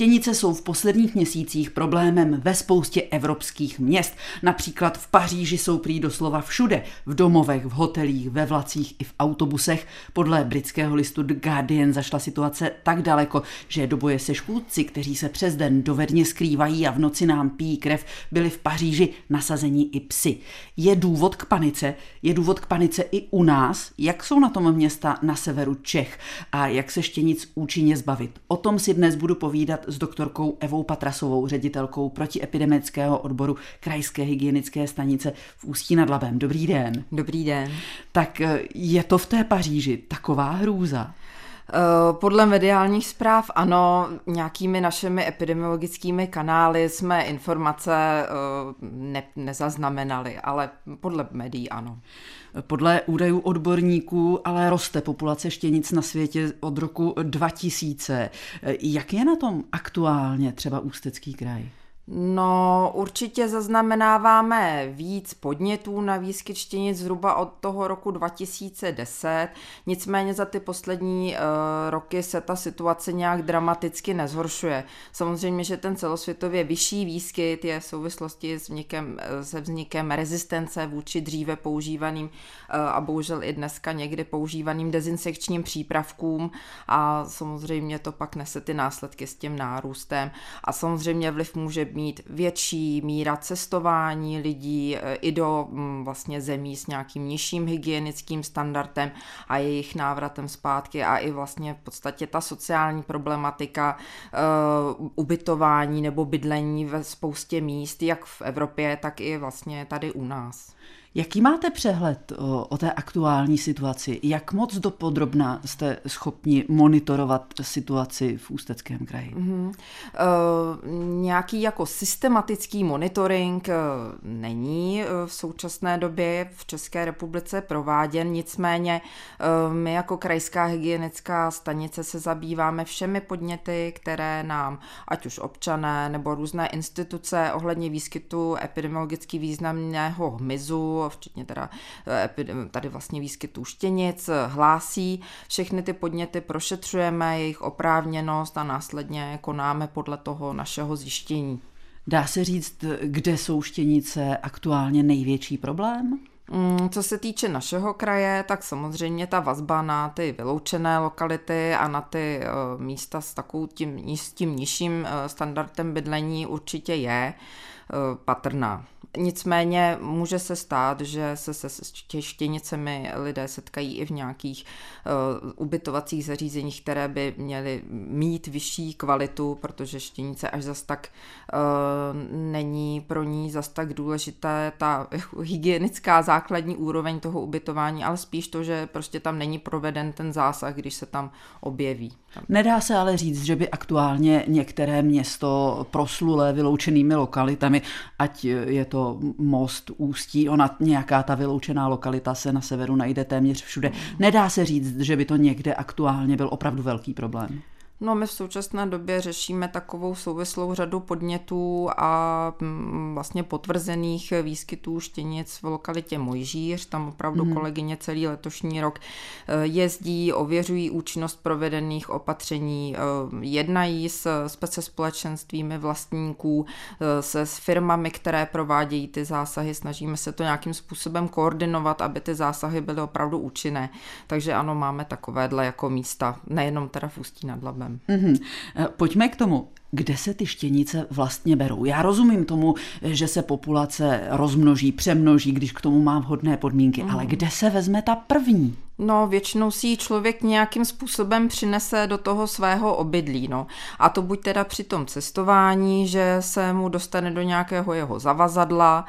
Štěnice jsou v posledních měsících problémem ve spoustě evropských měst. Například v Paříži jsou prý doslova všude, v domovech, v hotelích, ve vlacích i v autobusech. Podle britského listu The Guardian zašla situace tak daleko, že do boje se škůdci, kteří se přes den dovedně skrývají a v noci nám pijí krev, byli v Paříži nasazení i psy. Je důvod k panice? Je důvod k panice i u nás? Jak jsou na tom města na severu Čech? A jak se štěnic účinně zbavit? O tom si dnes budu povídat s doktorkou Evou Patrasovou, ředitelkou protiepidemického odboru Krajské hygienické stanice v Ústí nad Labem. Dobrý den. Dobrý den. Tak eh, je to v té Paříži taková hrůza? Eh, podle mediálních zpráv ano, nějakými našimi epidemiologickými kanály jsme informace eh, ne, nezaznamenali, ale podle médií ano. Podle údajů odborníků ale roste populace štěnic na světě od roku 2000. Jak je na tom aktuálně třeba Ústecký kraj? No, určitě zaznamenáváme víc podnětů na výskyt štěnic zhruba od toho roku 2010, nicméně za ty poslední uh, roky se ta situace nějak dramaticky nezhoršuje. Samozřejmě, že ten celosvětově vyšší výskyt je v souvislosti s vznikem, eh, se vznikem rezistence vůči dříve používaným uh, a bohužel i dneska někdy používaným dezinsekčním přípravkům. A samozřejmě to pak nese ty následky s tím nárůstem. A samozřejmě vliv může být mít větší míra cestování lidí e, i do mm, vlastně zemí s nějakým nižším hygienickým standardem a jejich návratem zpátky a i vlastně v podstatě ta sociální problematika uh, ubytování nebo bydlení ve spoustě míst, jak v Evropě, tak i vlastně tady u nás. Jaký máte přehled o, o té aktuální situaci? Jak moc dopodrobná jste schopni monitorovat situaci v Ústeckém kraji? Mm-hmm. Uh, nějaký jako systematický monitoring uh, není uh, v současné době v České republice prováděn, nicméně uh, my jako krajská hygienická stanice se zabýváme všemi podněty, které nám, ať už občané nebo různé instituce ohledně výskytu epidemiologicky významného hmyzu včetně teda eh, tady vlastně výskytů štěnic, hlásí. Všechny ty podněty prošetřujeme, jejich oprávněnost a následně konáme podle toho našeho zjištění. Dá se říct, kde jsou štěnice aktuálně největší problém? Mm, co se týče našeho kraje, tak samozřejmě ta vazba na ty vyloučené lokality a na ty uh, místa s takovým tím, s tím nižším standardem bydlení určitě je patrná. Nicméně může se stát, že se se štěnicemi lidé setkají i v nějakých uh, ubytovacích zařízeních, které by měly mít vyšší kvalitu, protože štěnice až zas tak uh, není pro ní zas tak důležité ta hygienická základní úroveň toho ubytování, ale spíš to, že prostě tam není proveden ten zásah, když se tam objeví. Nedá se ale říct, že by aktuálně některé město proslulé vyloučenými lokalitami, ať je to most, ústí, ona nějaká ta vyloučená lokalita se na severu najde téměř všude. Nedá se říct, že by to někde aktuálně byl opravdu velký problém. No, my v současné době řešíme takovou souvislou řadu podnětů a mm, vlastně potvrzených výskytů štěnic v lokalitě Mojžíř. Tam opravdu mm. kolegyně celý letošní rok eh, jezdí, ověřují účinnost provedených opatření, eh, jednají s, se společenstvími vlastníků, eh, se s firmami, které provádějí ty zásahy. Snažíme se to nějakým způsobem koordinovat, aby ty zásahy byly opravdu účinné. Takže ano, máme takovéhle jako místa, nejenom teda v Ústí nad Labem Mm-hmm. Pojďme k tomu. Kde se ty štěnice vlastně berou? Já rozumím tomu, že se populace rozmnoží, přemnoží, když k tomu má vhodné podmínky, mm. ale kde se vezme ta první? No, většinou si ji člověk nějakým způsobem přinese do toho svého obydlí, no. A to buď teda při tom cestování, že se mu dostane do nějakého jeho zavazadla,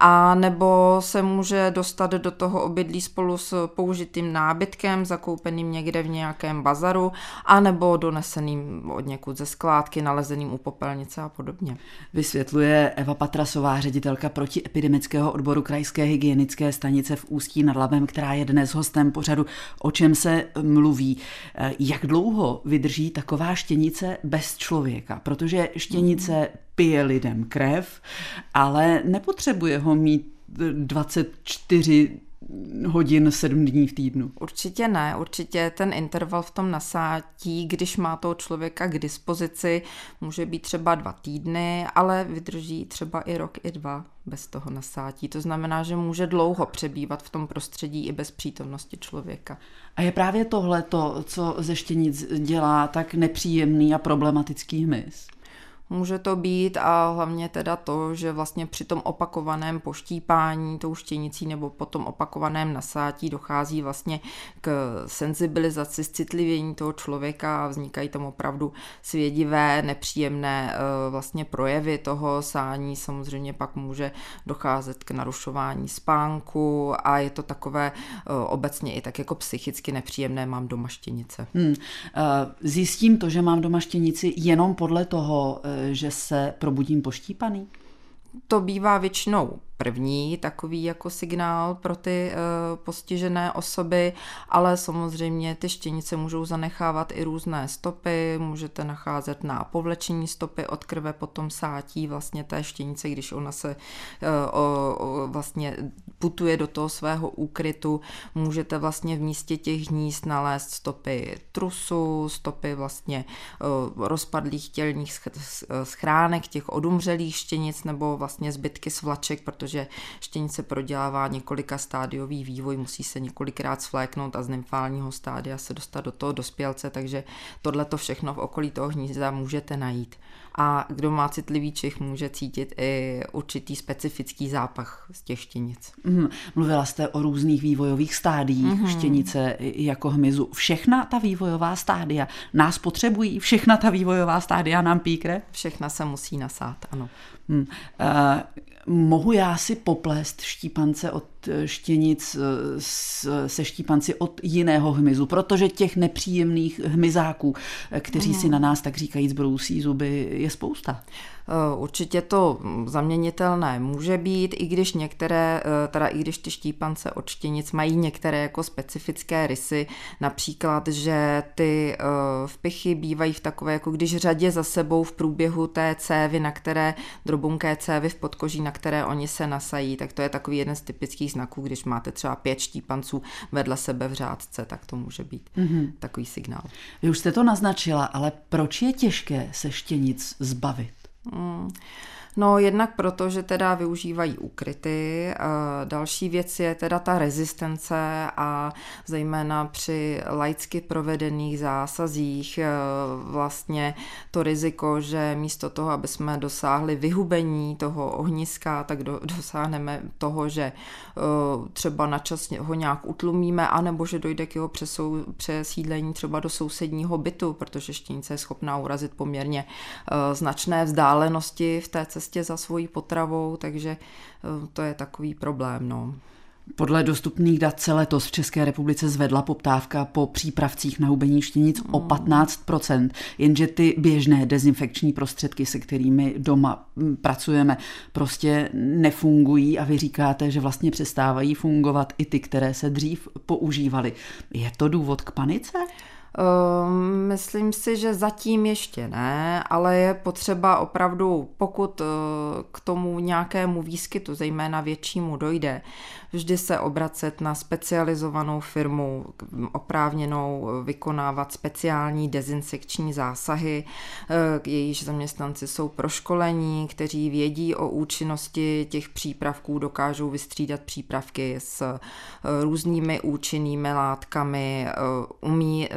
a nebo se může dostat do toho obydlí spolu s použitým nábytkem, zakoupeným někde v nějakém bazaru, a nebo doneseným od někud ze skládky, nalezeným u popelnice a podobně. Vysvětluje Eva Patrasová, ředitelka protiepidemického odboru Krajské hygienické stanice v Ústí nad Labem, která je dnes hostem pořadu pořadu, o čem se mluví. Eh, jak dlouho vydrží taková štěnice bez člověka? Protože štěnice pije lidem krev, ale nepotřebuje ho mít 24 hodin sedm dní v týdnu? Určitě ne, určitě ten interval v tom nasátí, když má toho člověka k dispozici, může být třeba dva týdny, ale vydrží třeba i rok, i dva bez toho nasátí. To znamená, že může dlouho přebývat v tom prostředí i bez přítomnosti člověka. A je právě tohle to, co ze štěnic dělá tak nepříjemný a problematický hmyz? Může to být a hlavně teda to, že vlastně při tom opakovaném poštípání tou štěnicí nebo po tom opakovaném nasátí dochází vlastně k senzibilizaci, citlivění toho člověka a vznikají tam opravdu svědivé, nepříjemné eh, vlastně projevy toho sání. Samozřejmě pak může docházet k narušování spánku a je to takové eh, obecně i tak jako psychicky nepříjemné, mám doma štěnice. Hmm. Eh, zjistím to, že mám doma štěnici jenom podle toho, že se probudím poštípaný? To bývá většinou první takový jako signál pro ty uh, postižené osoby, ale samozřejmě ty štěnice můžou zanechávat i různé stopy, můžete nacházet na povlečení stopy od krve, potom sátí vlastně té štěnice, když ona se o, vlastně putuje do toho svého úkrytu, můžete vlastně v místě těch hnízd nalézt stopy trusu, stopy vlastně uh, rozpadlých tělních schránek, těch odumřelých štěnic nebo vlastně zbytky svlaček, protože protože štěnice prodělává několika stádiový vývoj, musí se několikrát svléknout a z nymfálního stádia se dostat do toho dospělce, takže tohle to všechno v okolí toho hnízda můžete najít. A kdo má citlivý čich, může cítit i určitý specifický zápach z těch štěnic. Mm, mluvila jste o různých vývojových stádiích mm-hmm. štěnice jako hmyzu. Všechna ta vývojová stádia nás potřebují? Všechna ta vývojová stádia nám píkre? Všechna se musí nasát, ano. Mm. Uh, mohu já si poplést štípance od štěnic eh, se štípanci od jiného hmyzu, protože těch nepříjemných hmyzáků, eh, kteří si na nás tak říkajíc brousí zuby, je spousta. Eh, určitě to zaměnitelné může být, i když některé, eh, teda i když ty štípance od štěnic mají některé jako specifické rysy, například, že ty eh, vpichy bývají v takové, jako když řadě za sebou v průběhu té cévy, na které drobunké cévy v podkoží, na které oni se nasají, tak to je takový jeden z typických znaků, když máte třeba pět štípanců vedle sebe v řádce, tak to může být mm-hmm. takový signál. Vy už jste to naznačila, ale proč je těžké se štěnic zbavit? Mm. No jednak proto, že teda využívají úkryty. Další věc je teda ta rezistence a zejména při laicky provedených zásazích e, vlastně to riziko, že místo toho, aby jsme dosáhli vyhubení toho ohniska, tak do, dosáhneme toho, že e, třeba na čas ho nějak utlumíme, anebo že dojde k jeho přesou, přesídlení třeba do sousedního bytu, protože štěnice je schopná urazit poměrně značné vzdálenosti v té cestě cestě za svojí potravou, takže eh, to je takový problém. No. Podle dostupných dat se letos v České republice zvedla poptávka po přípravcích na hubení štěnic o 15%, mm. jenže ty běžné dezinfekční prostředky, se kterými doma mm, pracujeme, prostě nefungují a vy říkáte, že vlastně přestávají fungovat i ty, které se dřív používaly. Je to důvod k panice? Ehm, myslím si, že zatím ještě ne, ale je potřeba opravdu, pokud eh, k tomu nějakému výskytu, zejména většímu, dojde, vždy se obracet na specializovanou firmu, oprávněnou vykonávat speciální dezinsekční zásahy. Eh, jejíž zaměstnanci jsou proškolení, kteří vědí o účinnosti těch přípravků, dokážou vystřídat přípravky s eh, různými účinnými látkami, umí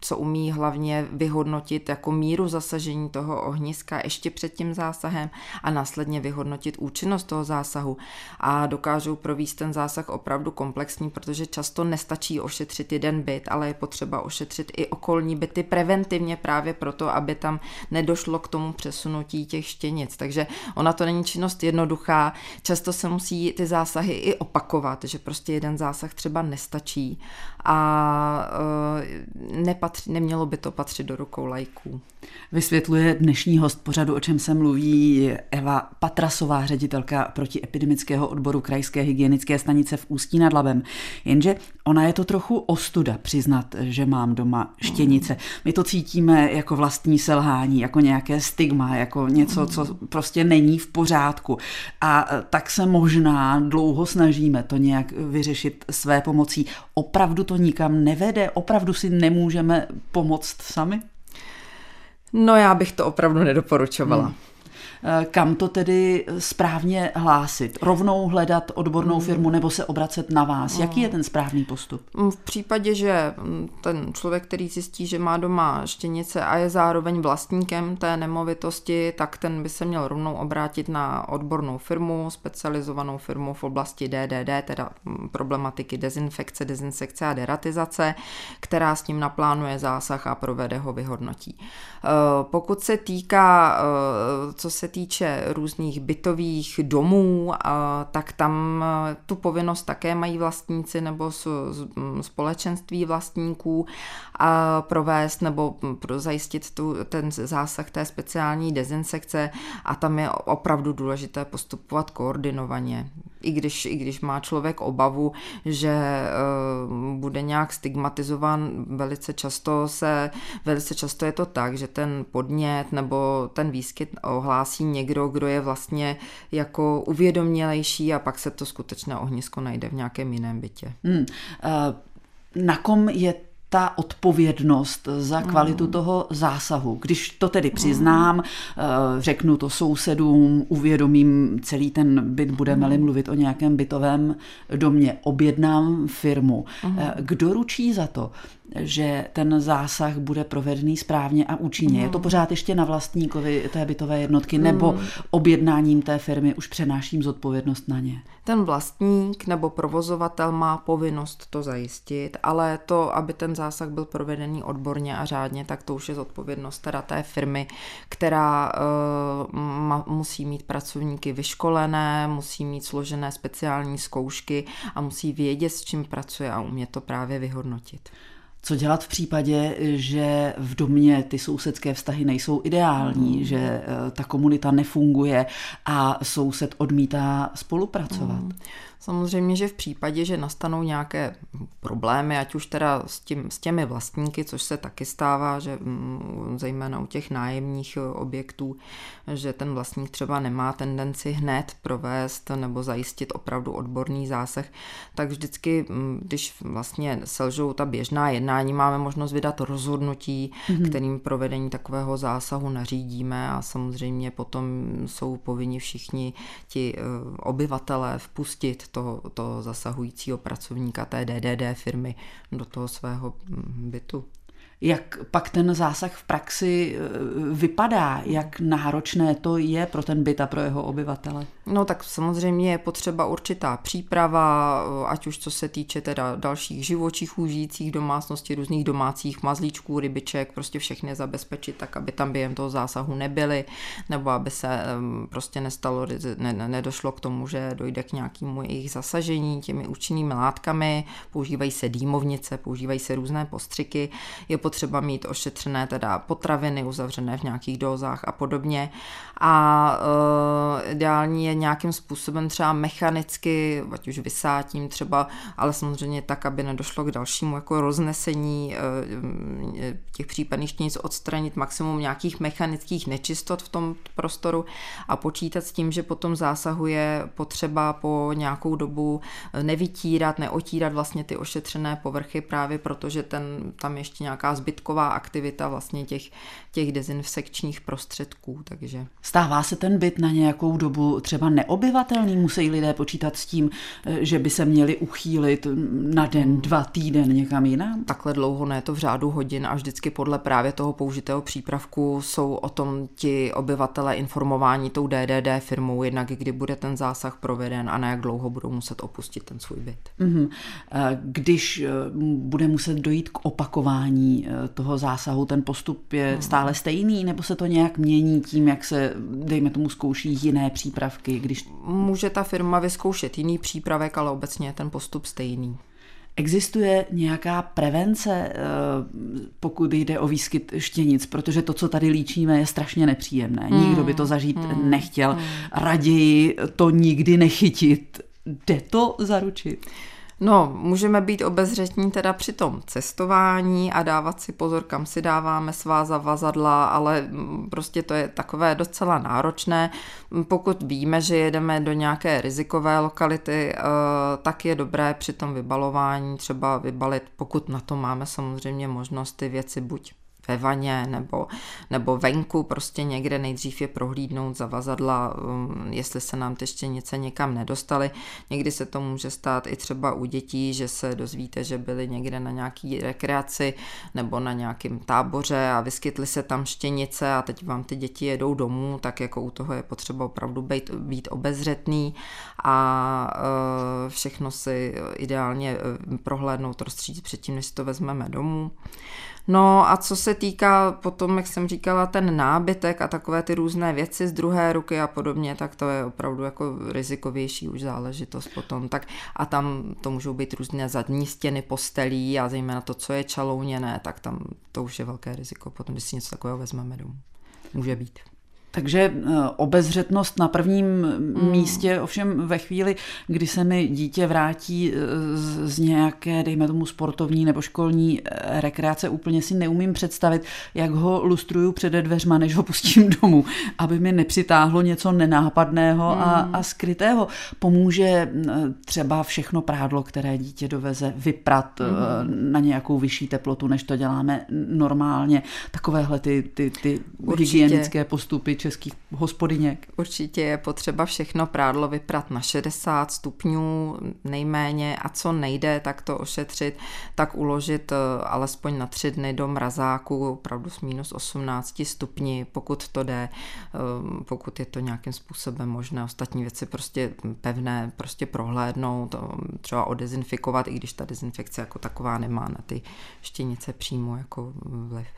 co umí hlavně vyhodnotit jako míru zasažení toho ohniska ještě před tím zásahem a následně vyhodnotit účinnost toho zásahu. A dokážou províst ten zásah opravdu komplexní, protože často nestačí ošetřit jeden byt, ale je potřeba ošetřit i okolní byty preventivně právě proto, aby tam nedošlo k tomu přesunutí těch štěnic. Takže ona to není činnost jednoduchá, často se musí ty zásahy i opakovat, že prostě jeden zásah třeba nestačí. A e, nepatří, nemělo by to patřit do rukou lajků. Vysvětluje dnešní host pořadu, o čem se mluví Eva Patrasová, ředitelka protiepidemického odboru Krajské hygienické stanice v Ústí nad Labem. Jenže ona je to trochu ostuda přiznat, že mám doma štěnice. My to cítíme jako vlastní selhání, jako nějaké stigma, jako něco, co prostě není v pořádku. A tak se možná dlouho snažíme to nějak vyřešit své pomocí. Opravdu to nikam nevede, opravdu si nemůžeme pomoct sami? No já bych to opravdu nedoporučovala. Hmm. Eh, kam to tedy správně hlásit? Rovnou hledat odbornou hmm. firmu nebo se obracet na vás? Jaký je ten správný postup? V případě, že mm, ten člověk, který zjistí, že má doma štěnice a je zároveň vlastníkem té nemovitosti, tak ten by se měl rovnou obrátit na odbornou firmu, specializovanou firmu v oblasti DDD, teda mm, problematiky dezinfekce, dezinsekce a deratizace, která s ním naplánuje zásah a provede ho vyhodnotí. Eh, pokud se týká, eh, co se týče různých bytových domů, tak tam eh, tu povinnost také mají vlastníci nebo společenství vlastníků provést nebo zajistit tu, ten zásah té speciální dezinsekce a tam je opravdu důležité postupovat koordinovaně i když, i když má člověk obavu, že uh, bude nějak stigmatizován, velice často se, velice často je to tak, že ten podnět nebo ten výskyt ohlásí někdo, kdo je vlastně jako uvědomělejší a pak se to skutečné ohnisko najde v nějakém jiném bytě. Hmm. Uh, na kom je ta odpovědnost za kvalitu mm. toho zásahu. Když to tedy přiznám, mm. řeknu to sousedům, uvědomím celý ten byt, budeme-li mm. mluvit o nějakém bytovém domě, objednám firmu. Mm. Kdo ručí za to? Že ten zásah bude provedený správně a účinně. Mm. Je to pořád ještě na vlastníkovi té bytové jednotky, nebo mm. objednáním té firmy už přenáším zodpovědnost na ně? Ten vlastník nebo provozovatel má povinnost to zajistit, ale to, aby ten zásah byl provedený odborně a řádně, tak to už je zodpovědnost teda té firmy, která uh, ma, musí mít pracovníky vyškolené, musí mít složené speciální zkoušky a musí vědět, s čím pracuje a umět to právě vyhodnotit. Co dělat v případě, že v domě ty sousedské vztahy nejsou ideální, mm. že eh, ta komunita nefunguje a soused odmítá spolupracovat? Mm. Samozřejmě, že v případě, že nastanou nějaké problémy, ať už teda s, tím, s těmi vlastníky, což se taky stává, že mm, zejména u těch nájemních objektů, že ten vlastník třeba nemá tendenci hned provést nebo zajistit opravdu odborný zásah, tak vždycky, mm, když vlastně selžou ta běžná jednání, máme možnost vydat rozhodnutí, mm-hmm. kterým provedení takového zásahu nařídíme a samozřejmě potom jsou povinni všichni ti eh, obyvatelé vpustit toho, toho zasahujícího pracovníka té DDD firmy do toho svého mm, bytu. Jak pak ten zásah v praxi e, vypadá? Jak náročné to je pro ten byt a pro jeho obyvatele? No tak samozřejmě je potřeba určitá příprava, e, ať už co se týče teda dalších živočichů žijících domácností, různých domácích mazlíčků, rybiček, prostě všechny zabezpečit tak, aby tam během toho zásahu nebyly, nebo aby se prostě nestalo, ne, nedošlo k tomu, že dojde k nějakému jejich zasažení těmi účinnými látkami, používají se dýmovnice, používají se různé postřiky. Je potřeba mít ošetřené teda potraviny uzavřené v nějakých dózách a podobně. A e, ideální je nějakým způsobem třeba mechanicky, ať už vysátím třeba, ale samozřejmě tak, aby nedošlo k dalšímu jako roznesení e, těch případných štěnic, odstranit maximum nějakých mechanických nečistot v tom prostoru a počítat s tím, že potom zásahuje potřeba po nějakou dobu nevytírat, neotírat vlastně ty ošetřené povrchy právě protože ten, tam ještě nějaká zbytková aktivita vlastně těch, těch dezinfekčních prostředků. Takže. Stává se ten byt na nějakou dobu třeba neobyvatelný? Musí lidé počítat s tím, že by se měli uchýlit na den, dva týden někam jinam? Takhle dlouho ne, to v řádu hodin a vždycky podle právě toho použitého přípravku jsou o tom ti obyvatele informováni tou DDD firmou, jednak kdy bude ten zásah proveden a na jak dlouho budou muset opustit ten svůj byt. Mm-hmm. Když eh, bude muset dojít k opakování Eh, toho zásahu ten postup je hmm. stále stejný, nebo se to nějak mění tím, jak se, dejme tomu, zkouší jiné přípravky? Když... Může ta firma vyzkoušet jiný přípravek, ale obecně je ten postup stejný. Existuje nějaká prevence, eh, pokud jde o výskyt štěnic, protože to, co tady líčíme, je strašně nepříjemné. Nikdo by to zažít hmm. nechtěl. Hmm. Raději to nikdy nechytit. Jde to zaručit? No, můžeme být obezřetní teda při tom cestování a dávat si pozor, kam si dáváme svá zavazadla, ale prostě to je takové docela náročné. Pokud víme, že jedeme do nějaké rizikové lokality, eh, tak je dobré při tom vybalování třeba vybalit, pokud na to máme samozřejmě možnost ty věci buď ve vaně nebo, nebo venku, prostě někde nejdřív je prohlídnout zavazadla, um, jestli se nám ty štěnice někam nedostaly. Někdy se to může stát i třeba u dětí, že se dozvíte, že byli někde na nějaký rekreaci nebo na nějakém táboře a vyskytly se tam štěnice a teď vám ty děti jedou domů, tak jako u toho je potřeba opravdu být, být obezřetný a uh, všechno si ideálně uh, prohlédnout, rozstřídit předtím, než si to vezmeme domů. No a co se týká potom, jak jsem říkala, ten nábytek a takové ty různé věci z druhé ruky a podobně, tak to je opravdu jako rizikovější už záležitost potom. Tak a tam to můžou být různé zadní stěny postelí a zejména to, co je čalouněné, tak tam to už je velké riziko potom, když si něco takového vezmeme domů. Může být. Takže eh, obezřetnost na prvním mm. místě, ovšem ve chvíli, kdy se mi dítě vrátí eh, z nějaké, dejme tomu, sportovní nebo školní eh, rekreace, úplně si neumím představit, jak ho lustruju před dveřma, než ho pustím domů, aby mi nepřitáhlo něco nenápadného mm. a, a skrytého. Pomůže třeba všechno prádlo, které dítě doveze, vyprat mm. na nějakou vyšší teplotu, než to děláme normálně. Takovéhle ty, ty, ty hygienické postupy českých hospodyněk. Určitě je potřeba všechno prádlo vyprat na 60 stupňů nejméně a co nejde, tak to ošetřit, tak uložit eh, alespoň na tři dny do mrazáku, opravdu s minus 18 stupni, pokud to jde, eh, pokud je to nějakým způsobem možné. Ostatní věci prostě pevné, prostě prohlédnout, eh, třeba odezinfikovat, i když ta dezinfekce jako taková nemá na ty štěnice přímo jako vliv.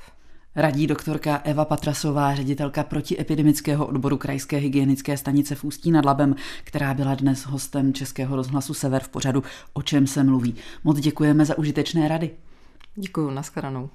Radí doktorka Eva Patrasová, ředitelka protiepidemického odboru Krajské hygienické stanice v Ústí nad Labem, která byla dnes hostem Českého rozhlasu Sever v pořadu O čem se mluví. Moc děkujeme za užitečné rady. Děkuji, nashledanou.